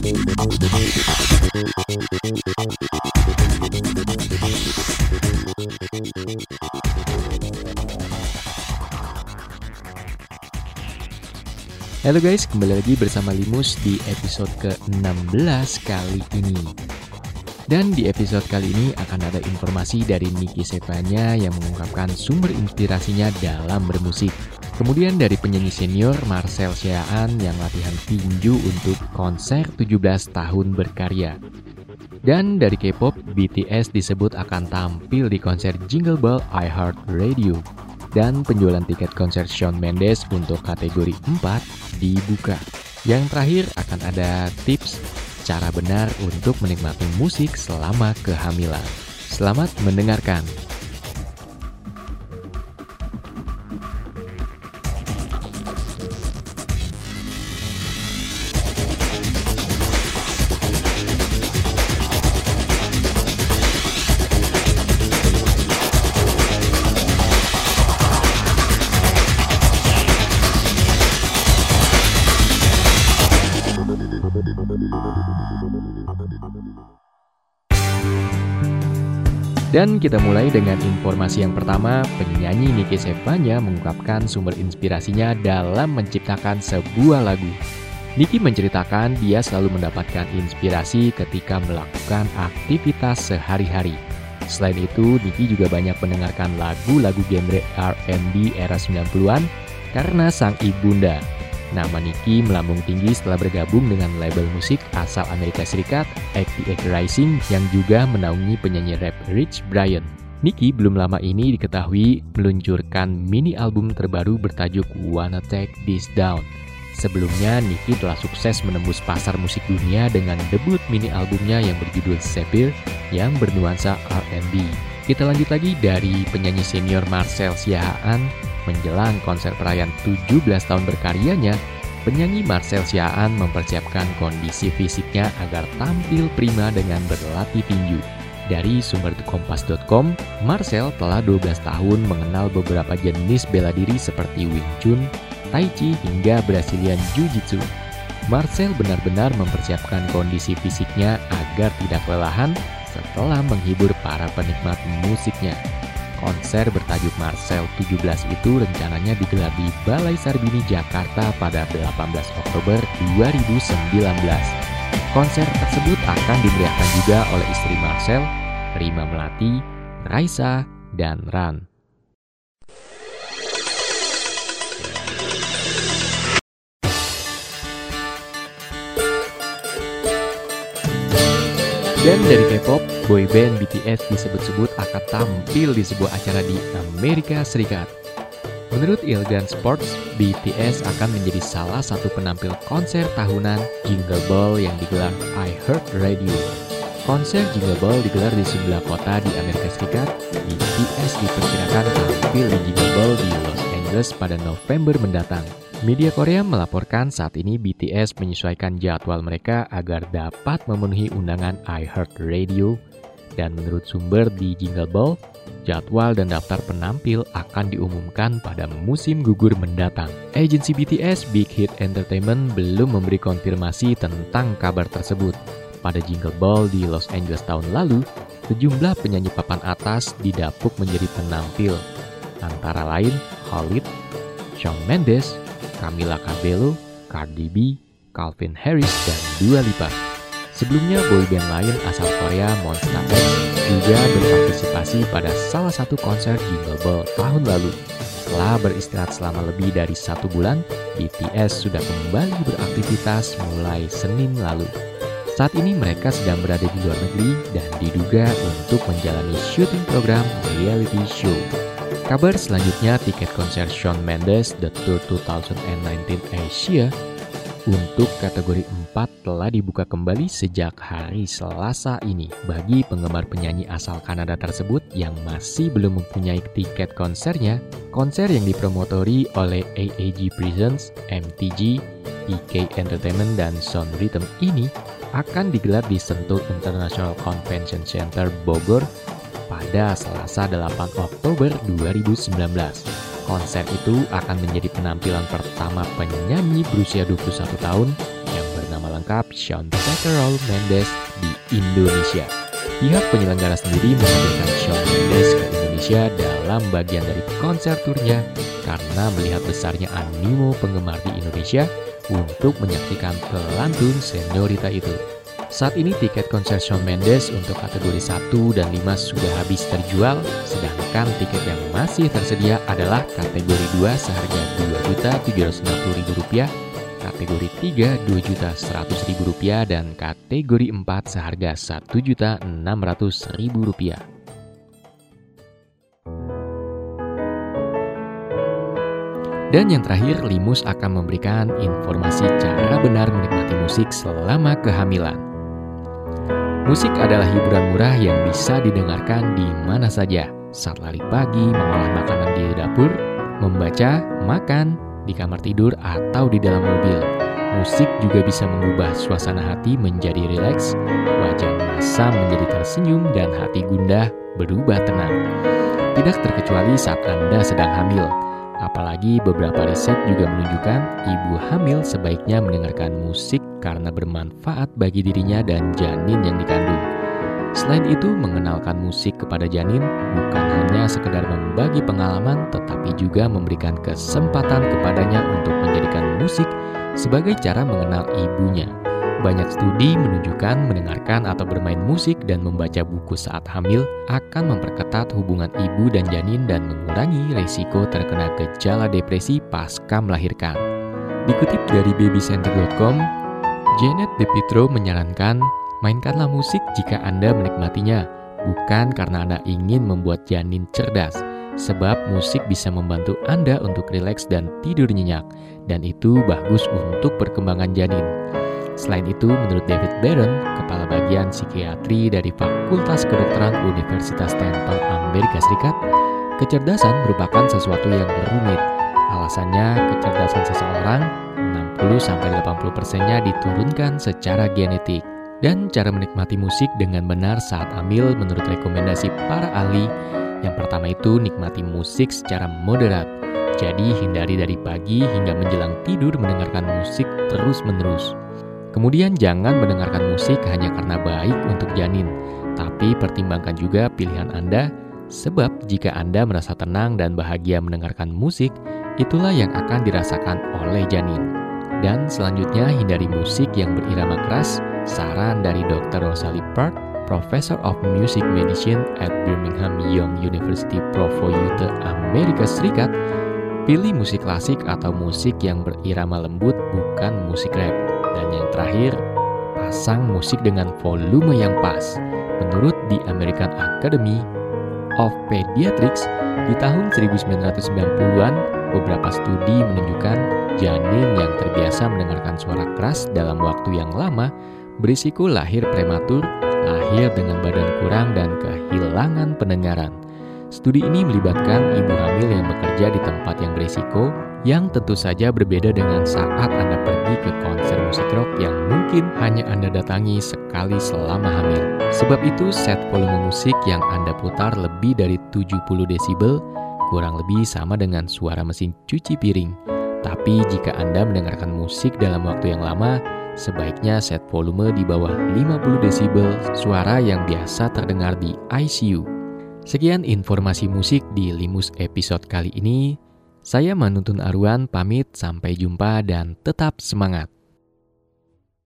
Halo guys, kembali lagi bersama Limus di episode ke-16 kali ini. Dan di episode kali ini akan ada informasi dari Niki Sepanya yang mengungkapkan sumber inspirasinya dalam bermusik. Kemudian dari penyanyi senior Marcel Siaan yang latihan tinju untuk konser 17 tahun berkarya. Dan dari K-pop, BTS disebut akan tampil di konser Jingle Bell iHeart Radio dan penjualan tiket konser Shawn Mendes untuk kategori 4 dibuka. Yang terakhir akan ada tips cara benar untuk menikmati musik selama kehamilan. Selamat mendengarkan. Dan kita mulai dengan informasi yang pertama, penyanyi Niki Sepanya mengungkapkan sumber inspirasinya dalam menciptakan sebuah lagu. Niki menceritakan dia selalu mendapatkan inspirasi ketika melakukan aktivitas sehari-hari. Selain itu, Niki juga banyak mendengarkan lagu-lagu genre R&B era 90-an karena sang ibunda, Nama Nicky melambung tinggi setelah bergabung dengan label musik asal Amerika Serikat, 88 Rising, yang juga menaungi penyanyi rap Rich Brian. Nicky belum lama ini diketahui meluncurkan mini album terbaru bertajuk Wanna Take This Down. Sebelumnya, Nicky telah sukses menembus pasar musik dunia dengan debut mini albumnya yang berjudul Sepir yang bernuansa R&B. Kita lanjut lagi dari penyanyi senior Marcel Siahaan Menjelang konser perayaan 17 tahun berkaryanya, penyanyi Marcel Siaan mempersiapkan kondisi fisiknya agar tampil prima dengan berlatih tinju. Dari sumber kompas.com, Marcel telah 12 tahun mengenal beberapa jenis bela diri seperti Wing Chun, Tai Chi, hingga Brazilian Jiu-Jitsu. Marcel benar-benar mempersiapkan kondisi fisiknya agar tidak kelelahan setelah menghibur para penikmat musiknya. Konser bertajuk Marcel 17 itu rencananya digelar di Balai Sarbini Jakarta pada 18 Oktober 2019. Konser tersebut akan dimeriahkan juga oleh istri Marcel, Rima Melati, Raisa, dan Ran. Dan dari K-pop, boyband BTS disebut-sebut akan tampil di sebuah acara di Amerika Serikat. Menurut Ilgan Sports, BTS akan menjadi salah satu penampil konser tahunan Jingle Ball yang digelar iHeart Radio. Konser Jingle Ball digelar di sebelah kota di Amerika Serikat. BTS diperkirakan tampil di Jingle Ball di Los Angeles pada November mendatang. Media Korea melaporkan saat ini BTS menyesuaikan jadwal mereka agar dapat memenuhi undangan iHeart Radio dan menurut sumber di Jingle Ball, jadwal dan daftar penampil akan diumumkan pada musim gugur mendatang. Agensi BTS Big Hit Entertainment belum memberi konfirmasi tentang kabar tersebut. Pada Jingle Ball di Los Angeles tahun lalu, sejumlah penyanyi papan atas didapuk menjadi penampil, antara lain Khalid, Shawn Mendes, Camila Cabello, Cardi B, Calvin Harris, dan Dua Lipa. Sebelumnya, boyband lain asal Korea Monsta X juga berpartisipasi pada salah satu konser Jingle Ball tahun lalu. Setelah beristirahat selama lebih dari satu bulan, BTS sudah kembali beraktivitas mulai Senin lalu. Saat ini mereka sedang berada di luar negeri dan diduga untuk menjalani syuting program reality show. Kabar selanjutnya tiket konser Shawn Mendes The Tour 2019 Asia untuk kategori 4 telah dibuka kembali sejak hari Selasa ini bagi penggemar penyanyi asal Kanada tersebut yang masih belum mempunyai tiket konsernya. Konser yang dipromotori oleh AAG Presents, MTG, PK Entertainment, dan Sound Rhythm ini akan digelar di Sentul International Convention Center Bogor pada Selasa 8 Oktober 2019. Konser itu akan menjadi penampilan pertama penyanyi berusia 21 tahun yang bernama lengkap Sean Peckerol Mendes di Indonesia. Pihak penyelenggara sendiri menghadirkan Shawn Mendes ke Indonesia dalam bagian dari konser turnya karena melihat besarnya animo penggemar di Indonesia untuk menyaksikan pelantun seniorita itu. Saat ini tiket konser Shawn Mendes untuk kategori 1 dan 5 sudah habis terjual, sedangkan tiket yang masih tersedia adalah kategori 2 seharga Rp2.750.000, kategori 3 Rp2.100.000 dan kategori 4 seharga Rp1.600.000. Dan yang terakhir, Limus akan memberikan informasi cara benar menikmati musik selama kehamilan. Musik adalah hiburan murah yang bisa didengarkan di mana saja. Saat lari pagi, mengolah makanan di dapur, membaca, makan, di kamar tidur, atau di dalam mobil. Musik juga bisa mengubah suasana hati menjadi rileks, wajah masam menjadi tersenyum, dan hati gundah berubah tenang. Tidak terkecuali saat Anda sedang hamil. Apalagi beberapa riset juga menunjukkan ibu hamil sebaiknya mendengarkan musik karena bermanfaat bagi dirinya dan janin yang dikandung. Selain itu, mengenalkan musik kepada janin bukan hanya sekedar membagi pengalaman, tetapi juga memberikan kesempatan kepadanya untuk menjadikan musik sebagai cara mengenal ibunya. Banyak studi menunjukkan mendengarkan atau bermain musik dan membaca buku saat hamil akan memperketat hubungan ibu dan janin dan mengurangi resiko terkena gejala depresi pasca melahirkan. Dikutip dari babycenter.com, Janet DePietro menyarankan mainkanlah musik jika Anda menikmatinya, bukan karena Anda ingin membuat janin cerdas, sebab musik bisa membantu Anda untuk rileks dan tidur nyenyak, dan itu bagus untuk perkembangan janin. Selain itu, menurut David Barron, kepala bagian psikiatri dari Fakultas Kedokteran Universitas Temple Amerika Serikat, kecerdasan merupakan sesuatu yang rumit. Alasannya, kecerdasan seseorang 60-80%-nya diturunkan secara genetik. Dan cara menikmati musik dengan benar saat hamil menurut rekomendasi para ahli, yang pertama itu nikmati musik secara moderat. Jadi hindari dari pagi hingga menjelang tidur mendengarkan musik terus-menerus. Kemudian jangan mendengarkan musik hanya karena baik untuk janin, tapi pertimbangkan juga pilihan Anda sebab jika Anda merasa tenang dan bahagia mendengarkan musik, itulah yang akan dirasakan oleh janin. Dan selanjutnya hindari musik yang berirama keras, saran dari Dr. Rosalie Park, Professor of Music Medicine at Birmingham Young University Provoyute Amerika Serikat, pilih musik klasik atau musik yang berirama lembut bukan musik rap. Dan yang terakhir, pasang musik dengan volume yang pas. Menurut The American Academy of Pediatrics, di tahun 1990-an, beberapa studi menunjukkan janin yang terbiasa mendengarkan suara keras dalam waktu yang lama berisiko lahir prematur, lahir dengan badan kurang, dan kehilangan pendengaran. Studi ini melibatkan ibu hamil yang bekerja di tempat yang berisiko, yang tentu saja berbeda dengan saat Anda pergi ke konser musik rock yang mungkin hanya Anda datangi sekali selama hamil. Sebab itu, set volume musik yang Anda putar lebih dari 70 desibel, kurang lebih sama dengan suara mesin cuci piring. Tapi jika Anda mendengarkan musik dalam waktu yang lama, sebaiknya set volume di bawah 50 desibel, suara yang biasa terdengar di ICU. Sekian informasi musik di Limus episode kali ini. Saya Manuntun Arwan pamit sampai jumpa dan tetap semangat.